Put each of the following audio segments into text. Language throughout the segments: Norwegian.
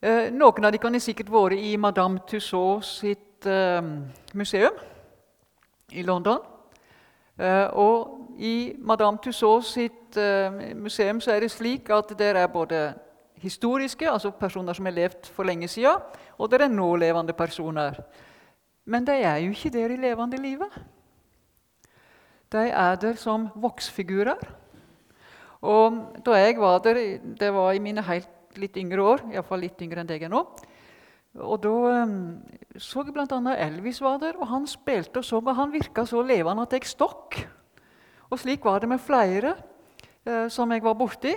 Eh, noen av dere har sikkert vært i Madame Tussauds sitt eh, museum i London. Eh, og i Madame Tussauds sitt museum så er det slik at det er både historiske, altså personer som har levd for lenge siden, og det er nålevende personer. Men de er jo ikke der i levende livet. De er der som voksfigurer. Og da jeg var der, det var i mine helt litt yngre år, iallfall litt yngre enn deg er nå. Og Da um, så jeg bl.a. Elvis var der, og han spilte og så, og han virka så levende at jeg stokk. Og slik var det med flere eh, som jeg var borti.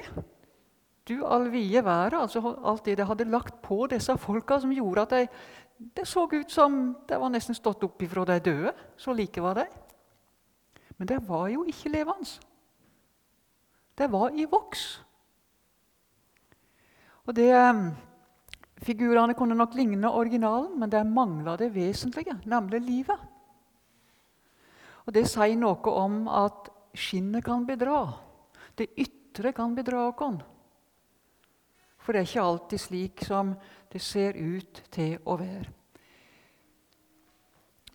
Du all vide været, altså alt det de hadde lagt på disse folka, som gjorde at de, det så ut som de var nesten stått opp ifra de døde. Så like var de. Men de var jo ikke levende. De var i voks. Og det, ehm, Figurene kunne nok ligne originalen, men der mangla det vesentlige, nemlig livet. Og Det sier noe om at skinnet kan bedra. Det ytre kan bedra oss. For det er ikke alltid slik som det ser ut til å være.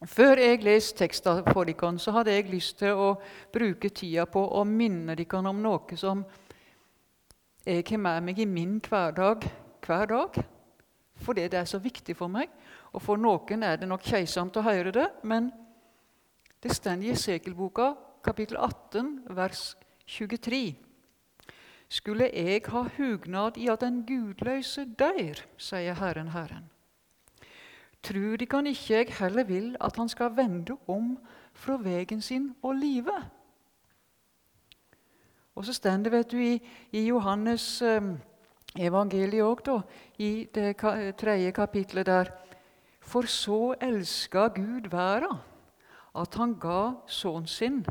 Før jeg leste teksten for dere, så hadde jeg lyst til å bruke tida på å minne dere om noe som jeg har med meg i min hverdag hver dag. Fordi det er så viktig for meg. Og for noen er det nok keitsomt å høre det, men det står i Esekelboka, kapittel 18, vers 23. Skulle jeg ha hugnad i at den gudløse dør, sier Herren Herren. Trur de kan ikke jeg heller vil at han skal vende om fra vegen sin og live? Og så står det vet du, i, i Johannes um, evangeliet òg, i det tredje kapitlet der For så elska Gud verda, at han ga sønnen sin,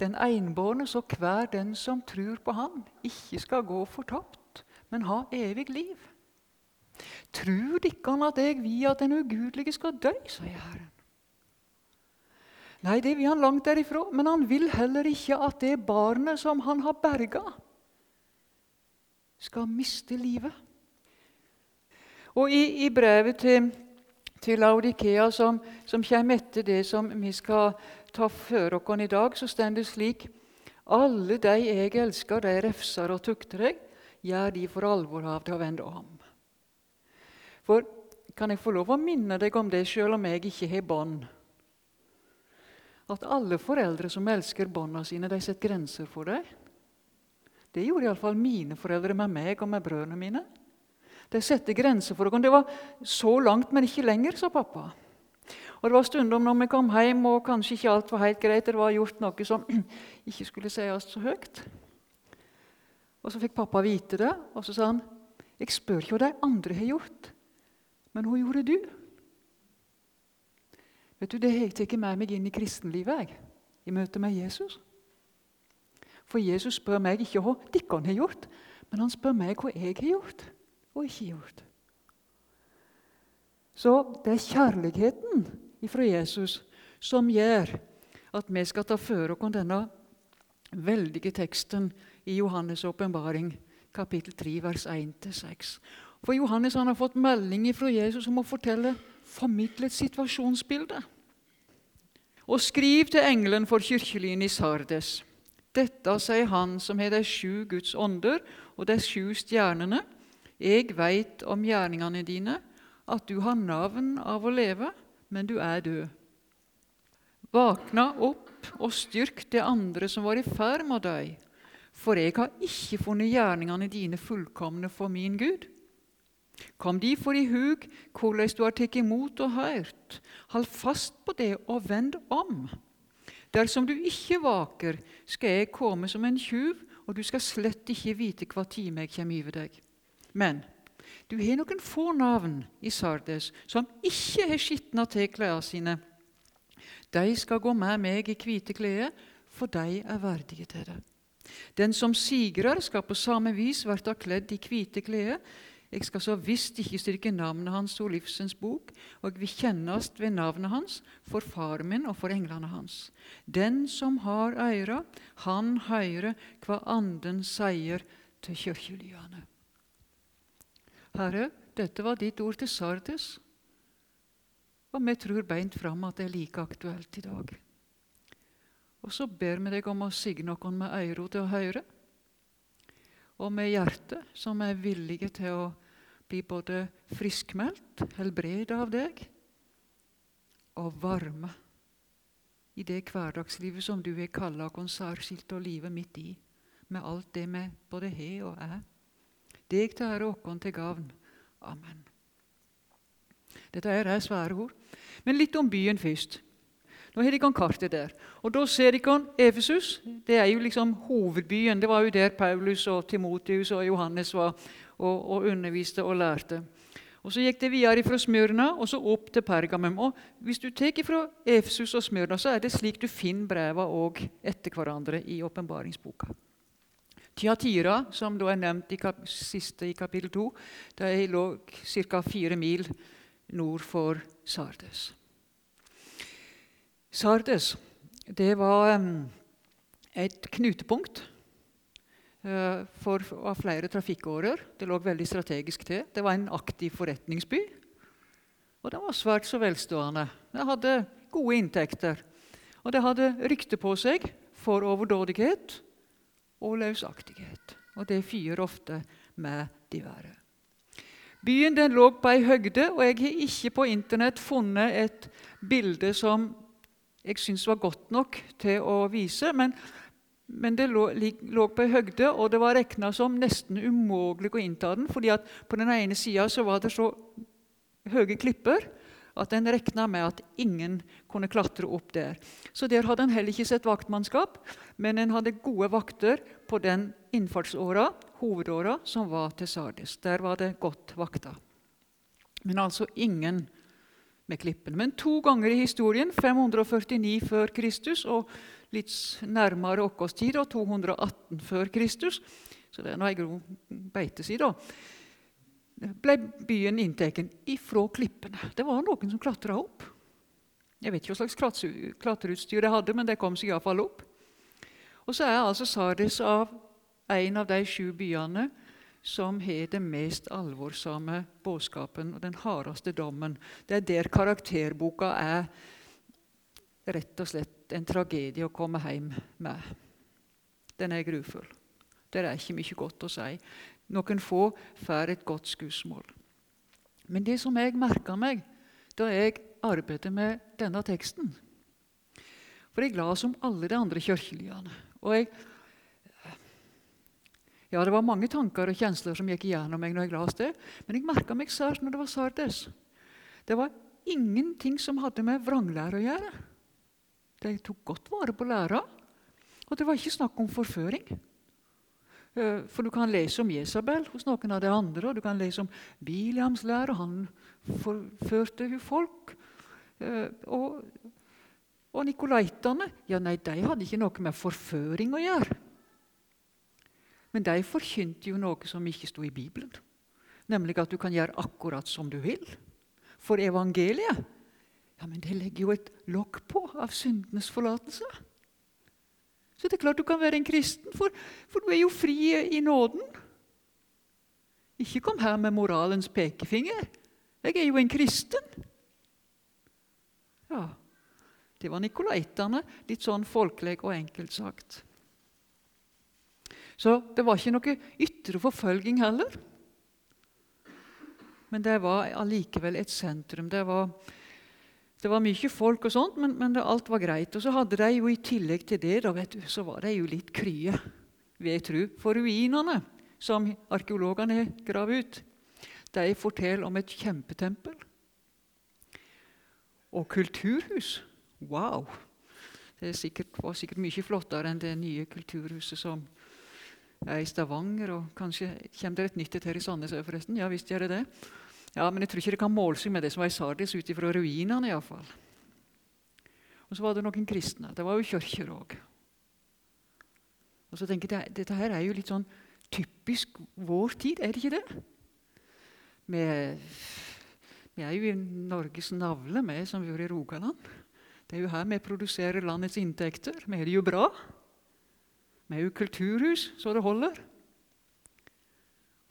den enbårne, så hver den som tror på han, ikke skal gå fortapt, men ha evig liv. Trur dikkan at jeg at den ugudelige skal dø, sier Herren. Nei, det vil han langt derifra, men han vil heller ikke at det barnet som han har berga, skal miste livet. Og i, i brevet til, til Laudikea, som, som, kommer etter det som vi skal ta for oss i dag, så står det slik Alle de jeg elsker, de refser og tukter jeg, gjør de for alvor av til å vende om. For kan jeg få lov å minne deg om det, sjøl om jeg ikke har bånd? At alle foreldre som elsker barna sine, de setter grenser for dem. Det gjorde iallfall mine foreldre med meg og med brødrene mine. De setter grenser for dem. Det var så langt, men ikke lenger, sa pappa. Og Det var stundom når vi kom hjem og kanskje ikke alt var helt greit, det var gjort noe som ikke skulle sies så høyt. Og Så fikk pappa vite det, og så sa han, 'Jeg spør ikke hva de andre har gjort, men hva gjorde du?' Vet du, Det har jeg tatt med meg inn i kristenlivet jeg, i møte med Jesus. For Jesus spør meg ikke hva dere har gjort, men han spør meg hva jeg har gjort og ikke gjort. Så det er kjærligheten fra Jesus som gjør at vi skal ta føre oss denne veldige teksten i Johannes' åpenbaring, kapittel 3, vers 1-6. For Johannes han har fått melding fra Jesus om å fortelle formidle et situasjonsbilde. Og skriv til engelen for kirkelyen i Sardes. Dette sier han som har de sju Guds ånder og de sju stjernene. Jeg veit om gjerningene dine, at du har navn av å leve, men du er død. Vakna opp og styrk det andre som var i ferd med deg, for jeg har ikke funnet gjerningene dine fullkomne for min Gud. Kom de for i hug hvordan du har tatt imot og hørt. Hold fast på det og vend om. Dersom du ikke vaker, skal jeg komme som en tjuv, og du skal slett ikke vite hva time jeg kommer over deg. Men du har noen få navn i Sardes som ikke har skitna til klærne sine. De skal gå med meg i hvite klær, for de er verdige til det. Den som sigrer, skal på samme vis bli kledd i hvite klær. Jeg skal så visst ikke styrke navnet hans og livsens bok, og vi kjennes ved navnet hans for far min og for englene hans. Den som har øyre, han høyre hva Anden sier til kirkelyene. Herre, dette var ditt ord til Sardes, og vi tror beint fram at det er like aktuelt i dag. Og så ber vi deg om å signe oss med ører til å høre, og med hjertet, som er villige til å bli både friskmeldt, helbreda av deg, og varme i det hverdagslivet som du har kalla konsertskilt og livet live midt i, med alt det vi både har og er. Deg til ære oss til gavn. Amen. Dette er svære ord. Men litt om byen først. Nå har dere kartet der. Og Da ser dere Efesus. Det er jo liksom hovedbyen. Det var jo der Paulus og Timotius og Johannes var og, og underviste og lærte. Og Så gikk det videre fra Smyrna og så opp til Pergamum. Og Hvis du tar fra Efesus og Smyrna, så er det slik du finner brevene òg etter hverandre i åpenbaringsboka. Tiatira, som da er nevnt i kap siste i kapittel 2, det lå ca. fire mil nord for Sardes. Sardes det var et knutepunkt eh, for, av flere trafikkårer. Det lå veldig strategisk til. Det var en aktiv forretningsby. Og den var svært så velstående. Den hadde gode inntekter. Og det hadde rykte på seg for overdådighet og løsaktighet. Og det fyrer ofte med de verre. Byen den lå på ei høgde, og jeg har ikke på Internett funnet et bilde som jeg syntes var godt nok til å vise. Men, men det lå, lå, på ei høgde, og det var regna som nesten umulig å innta den. fordi at på den ene sida var det så høye klipper at en regna med at ingen kunne klatre opp der. Så der hadde en heller ikke sett vaktmannskap, men en hadde gode vakter på den innfartsåra, hovedåra, som var til Sardis. Der var det godt vakta. Men altså ingen med klippen. Men to ganger i historien, 549 før Kristus og litt nærmere vår tid, 218 før Kristus, så det er nå ei beitesid, da. ble byen inntatt ifra klippene. Det var noen som klatra opp. Jeg vet ikke hva slags klatreutstyr de hadde, men det kom seg iallfall opp. Og så er altså Sardis av en av de sju byene som har den mest alvorsomme budskapen og den hardeste dommen. Det er der karakterboka er rett og slett en tragedie å komme hjem med. Den er grufull. Det er ikke mye godt å si. Noen få får et godt skussmål. Men det som jeg merka meg da jeg arbeidet med denne teksten For jeg la om alle de andre kirkeligene. Og jeg ja, det var mange tanker og kjensler som gikk igjennom meg når jeg leste det, men jeg merka meg særs når det var Sardes. Det var ingenting som hadde med vranglære å gjøre. De tok godt vare på læra, og det var ikke snakk om forføring. Eh, for du kan lese om Jesabel hos noen av de andre, og du kan lese om Biliams lære. Han forførte jo folk. Eh, og, og nikolaitene ja, nei, de hadde ikke noe med forføring å gjøre. Men de forkynte jo noe som ikke sto i Bibelen, nemlig at du kan gjøre akkurat som du vil. For evangeliet ja, men det legger jo et lokk på av syndenes forlatelse. Så det er klart du kan være en kristen, for, for du er jo fri i nåden. Ikke kom her med moralens pekefinger. Jeg er jo en kristen. Ja, det var nikolaitene, litt sånn folkelig og enkelt sagt. Så det var ikke noe ytre forfølging heller. Men det var allikevel et sentrum. Det var, det var mye folk, og sånt, men, men det, alt var greit. Og så hadde de jo i tillegg til det da, du, så var de jo litt krye, vil jeg tro, for ruinene som arkeologene har gravd ut. De forteller om et kjempetempel. Og kulturhus. Wow! Det sikkert, var sikkert mye flottere enn det nye kulturhuset som er i Stavanger, og kanskje kommer det et nytt et her i Sandnes òg, forresten. Ja, visst gjør det det. Ja, Men jeg tror ikke det kan måle seg med det som var i Sardis, ut ifra ruinene iallfall. Og så var det noen kristne. Det var jo kirker òg. Og så tenker jeg, Dette her er jo litt sånn typisk vår tid, er det ikke det? Vi, er jo i Norges navle, vi som bor i Rogaland. Det er jo her vi produserer landets inntekter. Vi har det jo bra. Vi er jo kulturhus så det holder.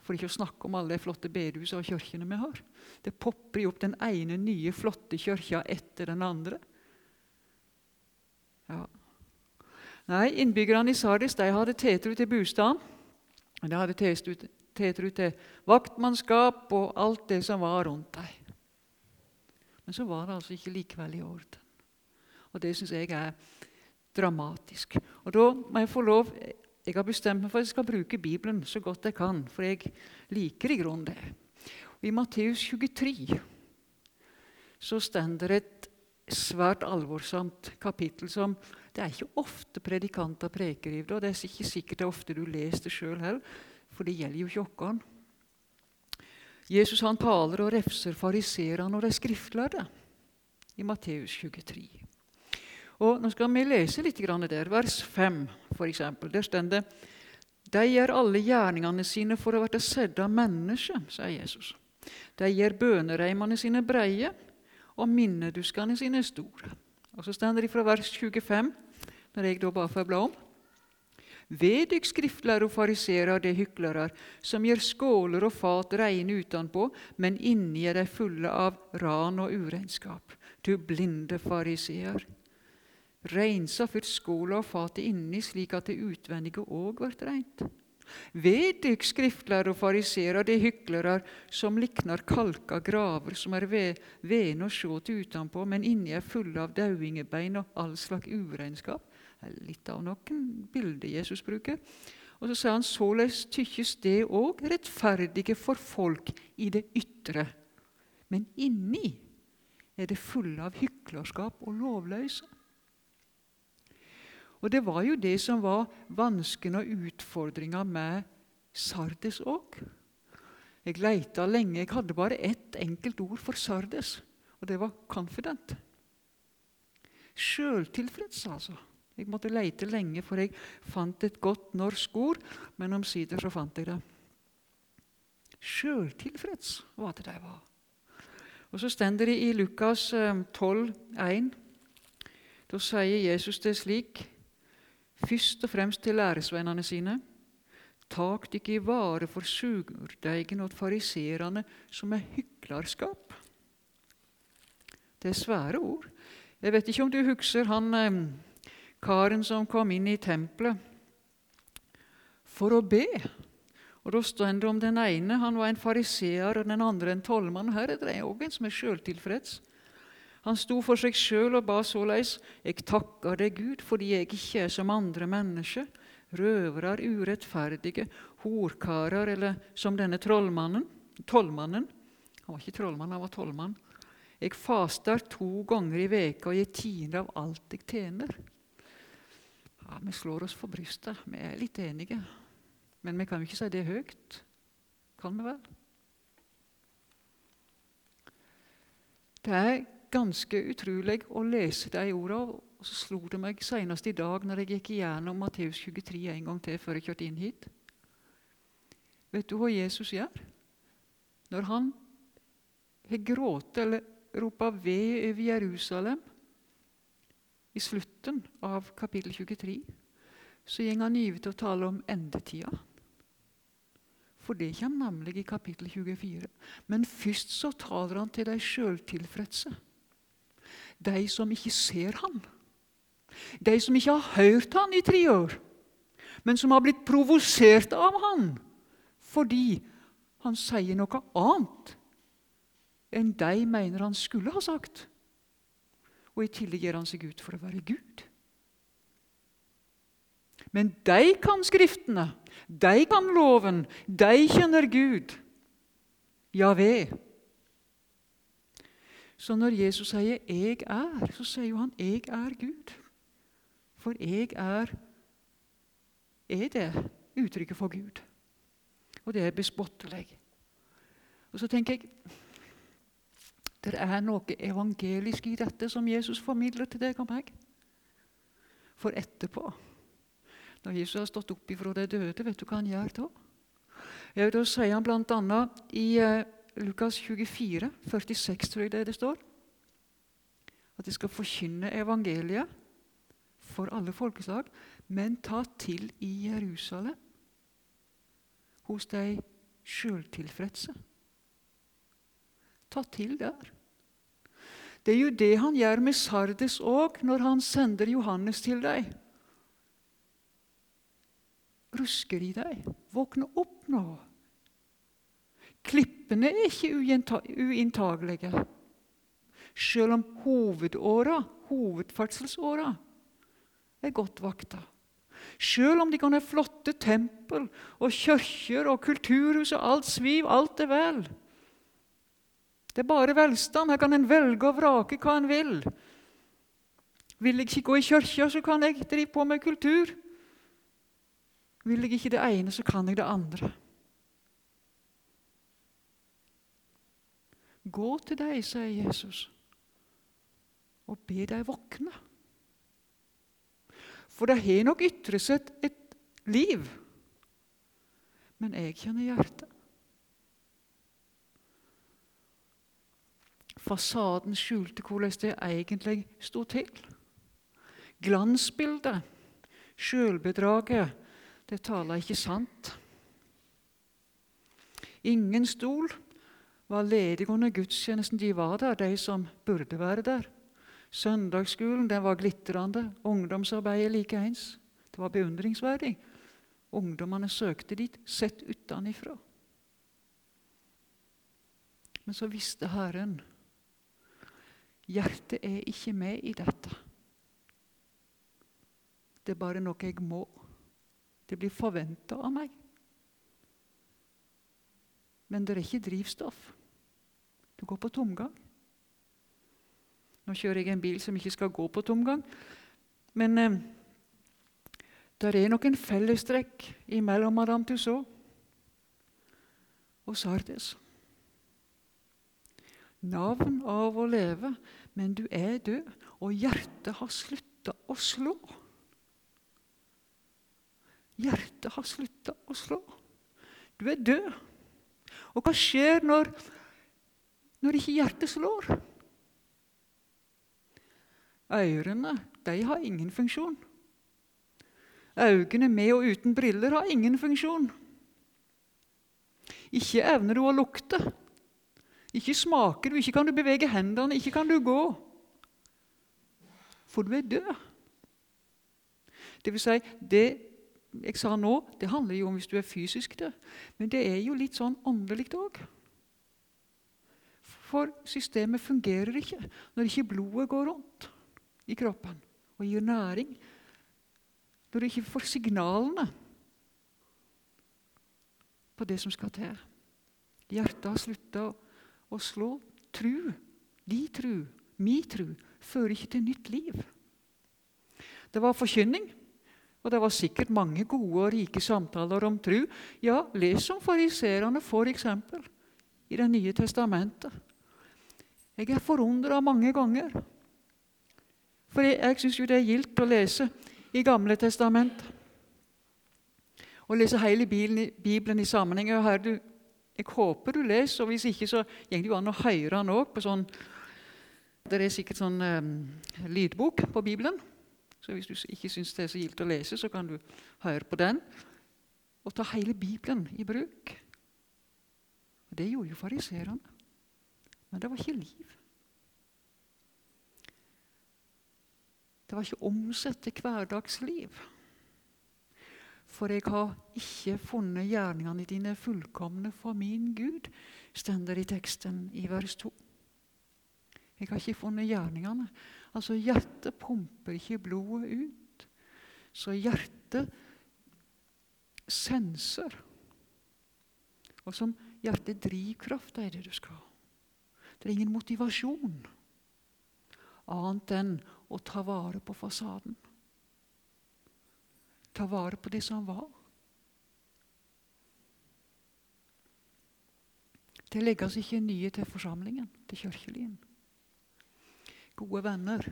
For ikke å snakke om alle de flotte bedehusene og kirkene vi har. Det popper jo opp den ene nye, flotte kirka etter den andre. Ja. Nei, Innbyggerne i Sardis de hadde tetru til bostaden. De hadde tetru til vaktmannskap og alt det som var rundt dem. Men så var det altså ikke likevel i orden. Og det syns jeg er dramatisk. Og da må jeg få lov Jeg har bestemt meg for at jeg skal bruke Bibelen så godt jeg kan, for jeg liker i grunnen det. Og I Matteus 23 så stender et svært alvorsomt kapittel som det er ikke ofte predikanter preker i det, og det er ikke sikkert det er ofte du leser det sjøl heller, for det gjelder jo ikke oss. Jesus han taler og refser fariserene og de skriftlærde i Matteus 23. Og Nå skal vi lese litt der. Vers 5, f.eks. Der står det De gjør alle gjerningene sine for å bli sett av mennesket, sier Jesus. De gjør bønereimene sine breie og minneduskene sine store. Og Så står det fra vers 25, når jeg da bare får bla om. Ved dykk skriftlærere og fariserer, det hyklere, som gjør skåler og fat reine utenpå, men inni er de fulle av ran og urenskap. Du blinde fariseer. Rensa først skåla og fatet inni, slik at det utvendige òg ble reint. Ved dykk skriftlærere og fariserer, de hyklere, som liknar kalka graver, som er vene å sjå til utenpå, men inni er fulle av dauingebein og all slags urenskap. Litt av noen bilder Jesus bruker. Og så sier han såleis tykkes det òg rettferdige for folk i det ytre. Men inni er det fulle av hyklerskap og lovløse. Og det var jo det som var vansken og utfordringa med Sardes òg. Jeg leita lenge. Jeg hadde bare ett enkelt ord for Sardes, og det var 'confident'. Sjøltilfreds, altså. Jeg måtte leite lenge, for jeg fant et godt norsk ord, men omsider så fant jeg det. Sjøltilfreds var det de var. Og Så stender det i Lukas 12, eh, 1. Da sier Jesus det slik først og fremst til læresvennene sine. Tak dykk i vare for surdeigen og fariserene, som er hyklerskap. Det er svære ord. Jeg vet ikke om du husker han eh, karen som kom inn i tempelet for å be. Og Da står det om den ene han var en fariseer, og den andre en tollmann. Her er det òg en som er sjøltilfreds. Han sto for seg sjøl og ba såleis:" Jeg takker deg, Gud, fordi jeg ikke er som andre mennesker, røvere, urettferdige, horkarer, eller som denne trollmannen, tollmannen. Han var ikke trollmann, han var tollmann. Jeg faster to ganger i veka og gir tiende av alt jeg tjener. Ja, Vi slår oss for brystet. Vi er litt enige. Men vi kan jo ikke si det høyt. Kan vi vel? Det er ganske utrolig å lese de ordene. Og så slo det meg senest i dag når jeg gikk igjennom Matteus 23 en gang til før jeg kjørte inn hit. Vet du hva Jesus gjør? Når han har grått eller ropa ved over Jerusalem i slutten av kapittel 23, så går han over til å tale om endetida. For det kommer nemlig i kapittel 24. Men først så taler han til de sjøltilfredse. De som ikke ser han. De som ikke har hørt han i tre år, men som har blitt provosert av han fordi han sier noe annet enn de mener han skulle ha sagt. Og i tillegg gir han seg ut for å være Gud. Men de kan Skriftene, de kan loven, de kjenner Gud. Ja ved. Så når Jesus sier 'jeg er', så sier jo han 'jeg er Gud'. For jeg er er det uttrykket for Gud. Og det er bespottelig. Og så tenker jeg det er noe evangelisk i dette som Jesus formidler til deg og meg. For etterpå, når Jesus har stått opp ifra de døde, vet du hva han gjør da? Ja, Da sier han bl.a. i eh, Lukas 24, 46 tror jeg det, det står. At de skal forkynne evangeliet for alle folkeslag, men ta til i Jerusalem, hos de sjøltilfredse. Ta til der. Det er jo det han gjør med Sardes òg, når han sender Johannes til deg. Rusker i deg. Våkne opp nå. Klippene er ikke uinntagelige. Selv om hovedåra, hovedferdselsåra, er godt vakta. Selv om de kan ha flotte tempel og kirker og kulturhus og alt sviv, alt er vel. Det er bare velstand. Her kan en velge og vrake hva en vil. Vil jeg ikke gå i kirka, så kan jeg drive på med kultur. Vil jeg ikke det ene, så kan jeg det andre. Gå til deg, sier Jesus, og be deg våkne. For det har nok ytret seg et liv, men jeg kjenner hjertet. Fasaden skjulte hvordan det egentlig sto til. Glansbildet, sjølbedraget, det taler ikke sant. Ingen stol var ledig under gudstjenesten. De var der, de som burde være der. Søndagsskolen den var glitrende, ungdomsarbeidet likeens. Det var beundringsverdig. Ungdommene søkte dit, sett utenfra. Men så visste Herren hjertet er ikke med i dette. Det er bare noe jeg må. Det blir forventa av meg. Men det er ikke drivstoff. Du går på tomgang. Nå kjører jeg en bil som ikke skal gå på tomgang. Men eh, det er noen fellestrekk mellom Madame Tussaud og Sardes. Navn av å leve, men du er død, og hjertet har slutta å slå. Hjertet har slutta å slå. Du er død. Og hva skjer når, når ikke hjertet slår? Ørene de har ingen funksjon. Øynene med og uten briller har ingen funksjon. Ikke evner du å lukte. Ikke smaker du, ikke kan du bevege hendene, ikke kan du gå. For du er død. Det vil si, det jeg sa nå, det handler jo om hvis du er fysisk død. Men det er jo litt sånn åndelig òg. For systemet fungerer ikke når ikke blodet går rundt i kroppen og gir næring. Når du ikke får signalene på det som skal til. Hjertet har slutta å slå. Tru, de tru, mi tru, fører ikke til nytt liv. Det var forkynning, og det var sikkert mange gode og rike samtaler om tru. Ja, les om fariserene, f.eks. i Det nye testamentet. Jeg er forundra mange ganger for jeg, jeg syns jo det er gildt å lese i Gamle testament. Å lese hele Bibelen, i sammenheng. Her du, jeg håper du leser, og hvis ikke, så går det jo an å høre den òg sånn Det er sikkert sånn um, lydbok på Bibelen. Så hvis du ikke syns det er så gildt å lese, så kan du høre på den. Og ta hele Bibelen i bruk. Det gjorde jo fariserene. Men det var ikke liv. Det var ikke omsett til hverdagsliv. For jeg har ikke funnet gjerningene dine fullkomne for min Gud, stender i teksten i vers 2. Jeg har ikke funnet gjerningene. Altså, hjertet pumper ikke blodet ut. Så hjertet senser. Og som hjertet drivkraft er det du skal ha. Det er ingen motivasjon annet enn å ta vare på fasaden. Ta vare på det som var. Det legges ikke nye til forsamlingen, til kirkelien. Gode venner,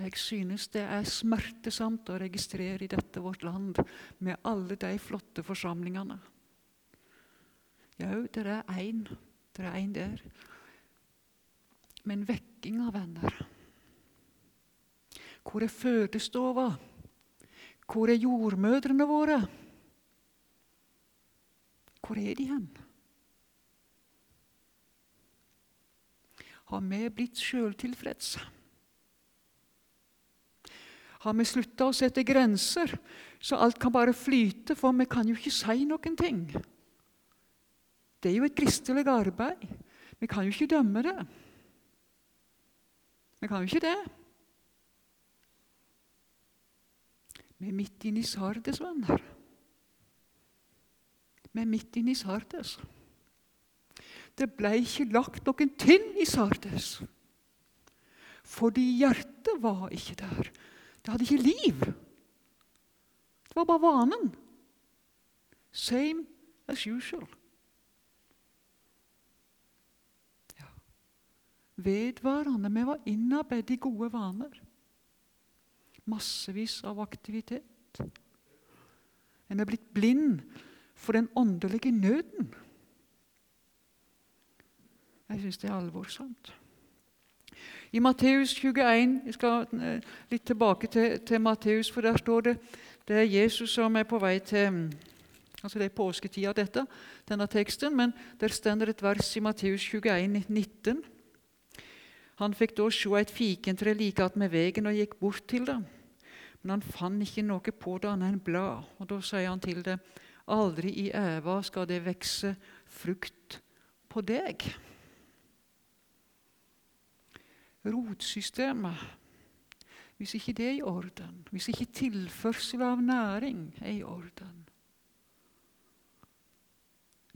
jeg synes det er smertesamt å registrere i dette vårt land med alle de flotte forsamlingene. Jau, det er én. Det er én der. Men vekking av venner hvor er fødestova? Hvor er jordmødrene våre? Hvor er de hen? Har vi blitt sjøltilfredse? Har vi slutta å sette grenser, så alt kan bare flyte, for vi kan jo ikke si noen ting? Det er jo et kristelig arbeid. Vi kan jo ikke dømme det. Vi kan jo ikke det. Vi er midt inne i Sardes, venner. Vi er midt inne i Sardes. Det ble ikke lagt noen tinn i Sardes. Fordi hjertet var ikke der. Det hadde ikke liv. Det var bare vanen. Same as usual. vedvarende. Vi var innarbeidet i gode vaner. Massevis av aktivitet. En er blitt blind for den åndelige nøden. Jeg syns det er alvorsomt. I Matteus 21 Jeg skal eh, litt tilbake til, til Matteus, for der står det det er Jesus som er på vei til altså Det er påsketida, dette, denne teksten, men der stender et vers i Matteus 21, 19. Han fikk da se et fikentre like attmed veien og gikk bort til det. Men han fant ikke noe på det annet enn blad. Og Da sier han til det, aldri i æva skal det vekse frukt på deg. Rotsystemet, hvis ikke det er i orden, hvis ikke tilførsel av næring er i orden,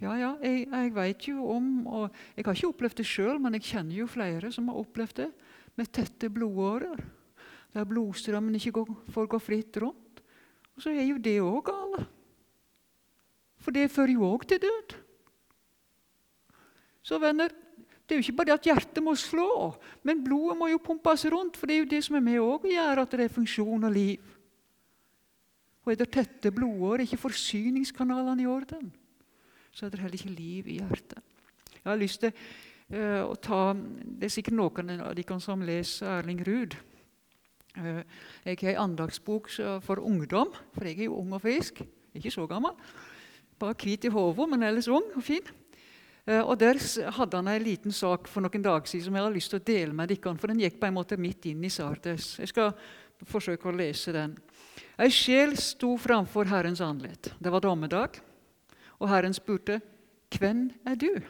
ja, ja, jeg, jeg vet jo om og Jeg har ikke opplevd det sjøl, men jeg kjenner jo flere som har opplevd det. Med tette blodårer, der blodstrømmen ikke går, får gå fritt rundt. Og så er jo det òg galt. For det fører jo òg til død. Så venner, det er jo ikke bare at hjertet må slå, men blodet må jo pumpes rundt. For det er jo det som er med å gjøre at det er funksjon og liv. Og er det tette blodår, er ikke forsyningskanalene i orden? så er det heller ikke liv i hjertet. Jeg har lyst til uh, å ta Det er sikkert noen av dere som leser Erling Ruud. Uh, jeg har en andagsbok for ungdom, for jeg er jo ung og frisk. Ikke så gammel. Bare hvit i hodet, men ellers ung og fin. Uh, og Der hadde han en liten sak for noen dager siden som jeg har lyst til å dele med dere. For den gikk på en måte midt inn i Sardes. Jeg skal forsøke å lese den. Ei sjel sto framfor Herrens andlet. Det var dommedag. Og Herren spurte, 'Hvem er du?'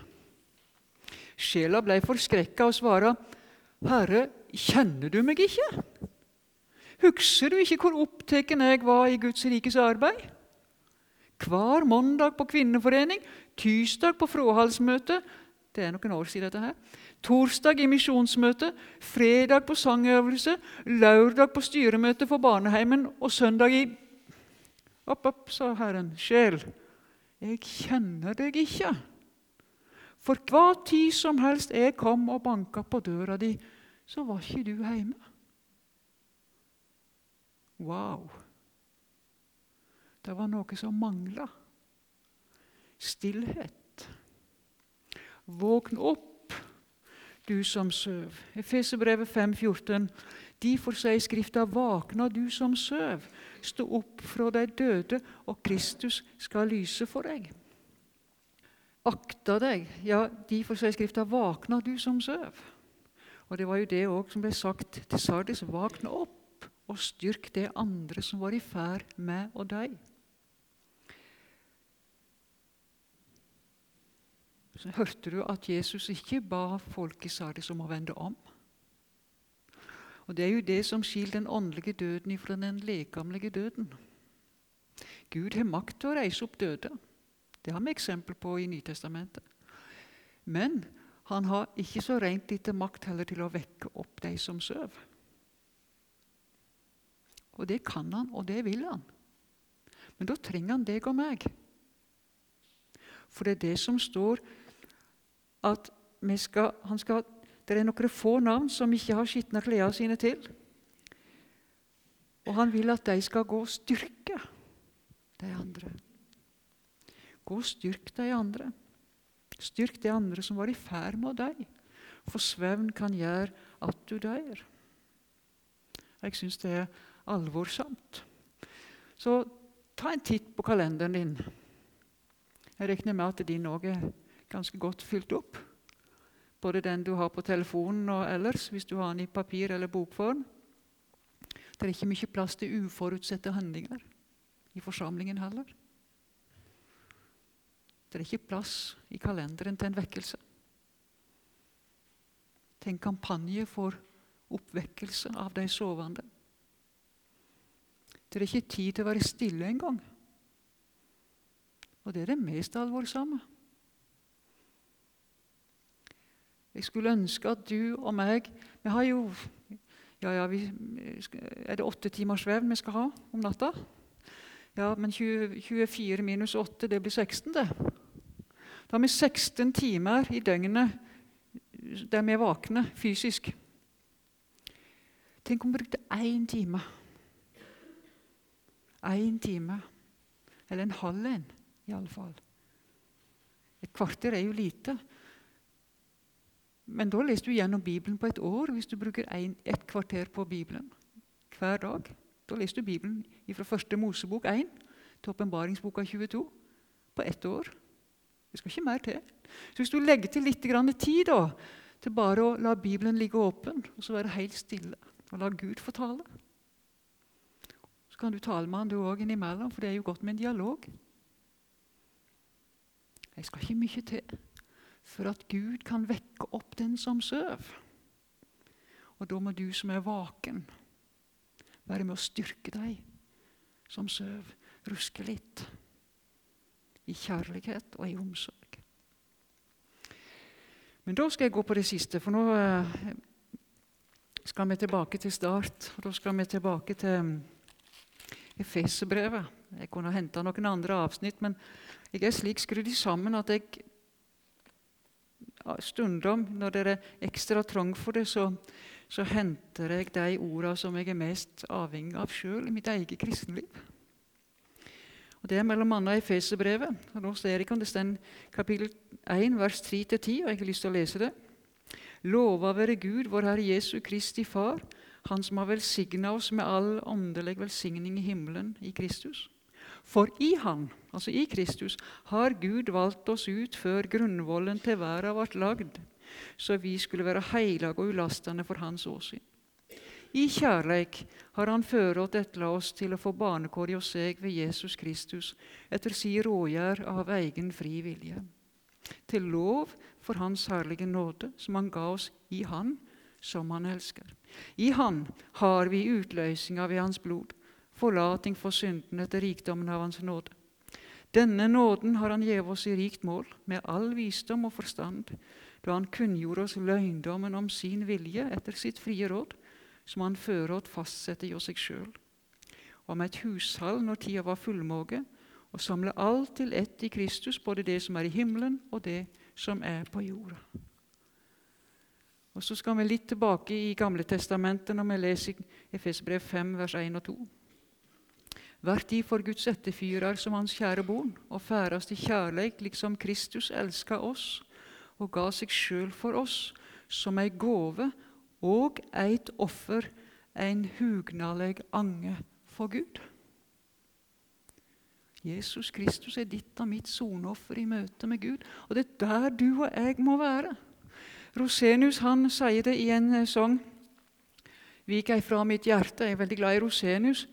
Sjela ble forskrekka og svara, 'Herre, kjenner du meg ikke?' 'Husker du ikke hvor opptatt jeg var i Guds rikes arbeid?' Hver mandag på kvinneforening, tirsdag på fråhalsmøte det er noen år siden dette her, torsdag i misjonsmøte, fredag på sangøvelse, lørdag på styremøte for barneheimen og søndag i Opp, opp, sa Herren. Sjel, 'Jeg kjenner deg ikke.' For hva tid som helst jeg kom og banka på døra di, så var ikke du hjemme. Wow! Det var noe som mangla. Stillhet. Våkn opp, du som søv. Efeserbrevet 5,14. Derfor sier Skrifta, vakna du som søv, stå opp fra de døde, og Kristus skal lyse for deg. Akta deg, ja, derfor sier Skrifta, vakna du som søv. Og Det var jo det også som ble sagt til Sardis. Vakne opp og styrk det andre som var i ferd med og dø. Hørte du at Jesus ikke ba folk i Sardis om å vende om. Og Det er jo det som skiller den åndelige døden fra den lekamlige døden. Gud har makt til å reise opp døde. Det har vi eksempel på i Nytestamentet. Men han har ikke så rent lite makt heller til å vekke opp de som søv. Og det kan han, og det vil han. Men da trenger han deg og meg. For det er det som står at skal, skal det er noen få navn som ikke har skitna klærne sine til. Og han vil at de skal gå og styrke de andre. Gå og styrk de andre. Styrk de andre som var i ferd med dø. For svevn kan gjøre at du dør. Jeg syns det er alvorsomt. Så ta en titt på kalenderen din. Jeg regner med at din òg er ganske godt fylt opp. Både den du har på telefonen og ellers, hvis du har den i papir eller bokform. Det er ikke mye plass til uforutsette handlinger i forsamlingen heller. Det er ikke plass i kalenderen til en vekkelse. Til en kampanje for oppvekkelse av de sovende. Det er ikke tid til å være stille engang. Og det er det mest alvorsomme. Jeg skulle ønske at du og meg Vi har jo ja, ja, vi, Er det åtte timers svev vi skal ha om natta? Ja, men 20, 24 minus 8, det blir 16, det. Da har vi 16 timer i døgnet der vi er våkne fysisk. Tenk om vi brukte én time. Én time. Eller en halv en, iallfall. Et kvarter er jo lite. Men da leser du gjennom Bibelen på et år hvis du bruker en, et kvarter på Bibelen hver dag. Da leser du Bibelen fra første Mosebok 1 til åpenbaringsboka 22 på ett år. Det skal ikke mer til. Så Hvis du legger til litt tid da, til bare å la Bibelen ligge åpen og så være helt stille og la Gud få tale Så kan du tale med han du òg innimellom, for det er jo godt med en dialog. Jeg skal ikke mye til for at Gud kan vekke opp den som søv. Og da må du som er vaken, være med å styrke deg som søv. Ruske litt. I kjærlighet og i omsorg. Men da skal jeg gå på det siste, for nå eh, skal vi tilbake til start. og Da skal vi tilbake til mm, Efeserbrevet. Jeg kunne henta noen andre avsnitt, men jeg er slik skrudd sammen at jeg stundom, når det er ekstra trang for det, så, så henter jeg de orda som jeg er mest avhengig av sjøl i mitt eget kristenliv. Og Det er bl.a. i Feserbrevet. Nå ser jeg om det står kapittel 1, vers 3-10, og jeg har lyst til å lese det. Lova være Gud, vår Herre Jesu Kristi Far, Han som har velsigna oss med all åndelig velsigning i himmelen i Kristus. For i Han, altså i Kristus, har Gud valgt oss ut før grunnvollen til verden ble lagd, så vi skulle være heilige og ulastende for Hans åsyn. I kjærleik har Han førått etla oss til å få barnekår i oss seg ved Jesus Kristus, etter si rågjær av egen fri vilje. Til lov for Hans herlige nåde, som Han ga oss i Han, som Han elsker. I Han har vi utløsninga ved Hans blod, forlating for synden etter rikdommen av Hans nåde. Denne nåden har Han gitt oss i rikt mål, med all visdom og forstand, da Han kunngjorde oss løgndommen om sin vilje etter sitt frie råd, som Han føreråd fastsette hos seg sjøl, om et hushall når tida var fullmåge, og samle alt til ett i Kristus, både det som er i himmelen, og det som er på jorda. Og Så skal vi litt tilbake i Gamle testamentet når vi leser Efesbrev 5, vers 1 og 2. Vert de for Guds etterfyrer som hans kjære barn, og færast i kjærleik, liksom Kristus elska oss og ga seg sjøl for oss, som ei gåve og eit offer, en hugnaleg ange for Gud. Jesus Kristus er ditt og mitt soneoffer i møte med Gud. Og det er der du og jeg må være. Rosenius han sier det i en eh, sang. Vik ei fra mitt hjerte. Jeg er veldig glad i Rosenius.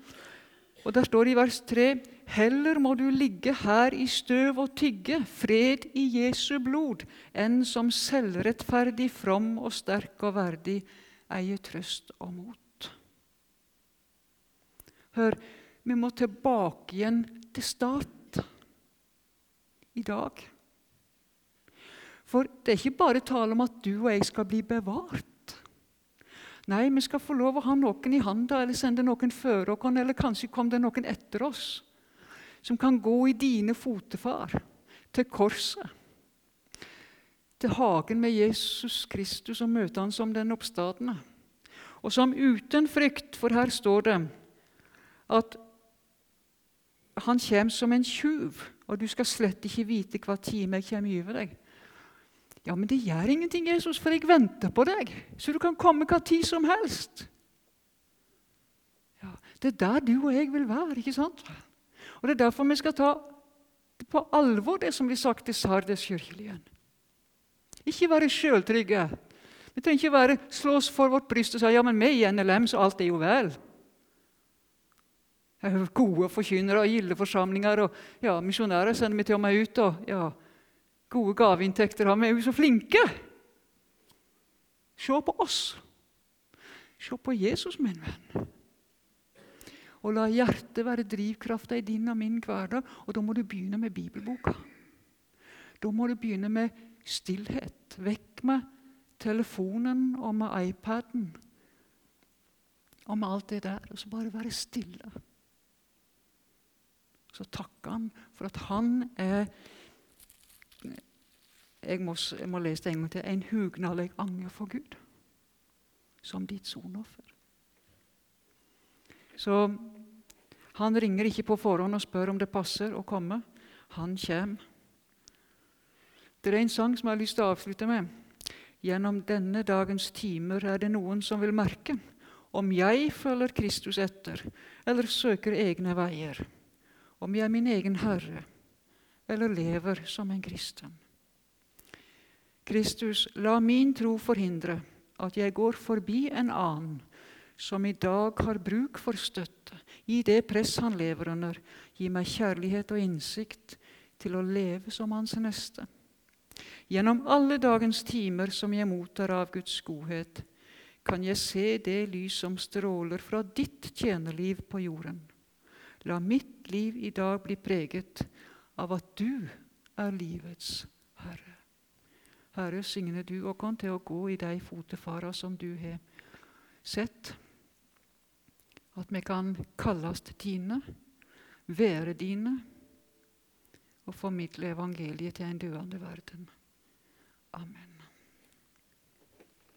Og Der står det i vers 3.: Heller må du ligge her i støv og tygge, fred i Jesu blod, enn som selvrettferdig, from og sterk og verdig, eie trøst og mot. Hør, vi må tilbake igjen til start i dag. For det er ikke bare tale om at du og jeg skal bli bevart. Nei, vi skal få lov å ha noen i handa, eller sende noen før oss, eller kanskje kom det noen etter oss, som kan gå i dine fotefar til korset, til hagen med Jesus Kristus og møte han som den oppstadende. Og som uten frykt, for her står det at han kommer som en tjuv, og du skal slett ikke vite hva time jeg kommer over deg. Ja, men det gjør ingenting, Jesus, for jeg venter på deg, så du kan komme hva tid som helst. Ja, Det er der du og jeg vil være. ikke sant? Og Det er derfor vi skal ta på alvor det som blir sagt til Sardes kirkelighet. Ikke være sjøltrygge. Vi trenger ikke være, slå oss for vårt bryst og si ja, men vi i NLM, så alt er jo vel. Gode forkynnere og gilde forsamlinger og ja, misjonærer sender vi til og med ut. og ja, Gode gaveinntekter har vi. er jo så flinke! Se på oss. Se på Jesus, min venn. Og la hjertet være drivkrafta i din og min hverdag. Og da må du begynne med bibelboka. Da må du begynne med stillhet. Vekk med telefonen og med iPaden og med alt det der. Og så bare være stille. Så takker han for at han er jeg må, jeg må lese det en gang til. En hugnalig anger for Gud som ditt sonoffer. Så han ringer ikke på forhånd og spør om det passer å komme. Han kommer. Det er en sang som jeg har lyst til å avslutte med. Gjennom denne dagens timer er det noen som vil merke om jeg følger Kristus etter eller søker egne veier, om jeg er min egen herre eller lever som en kristen. Kristus, la min tro forhindre at jeg går forbi en annen som i dag har bruk for støtte i det press han lever under. Gi meg kjærlighet og innsikt til å leve som hans neste. Gjennom alle dagens timer som jeg mottar av Guds godhet, kan jeg se det lys som stråler fra ditt tjenerliv på jorden. La mitt liv i dag bli preget av at du er livets. Herre, signe du oss til å gå i de fotefara som du har sett. At vi kan kalles dine, være dine og formidle evangeliet til en døende verden. Amen.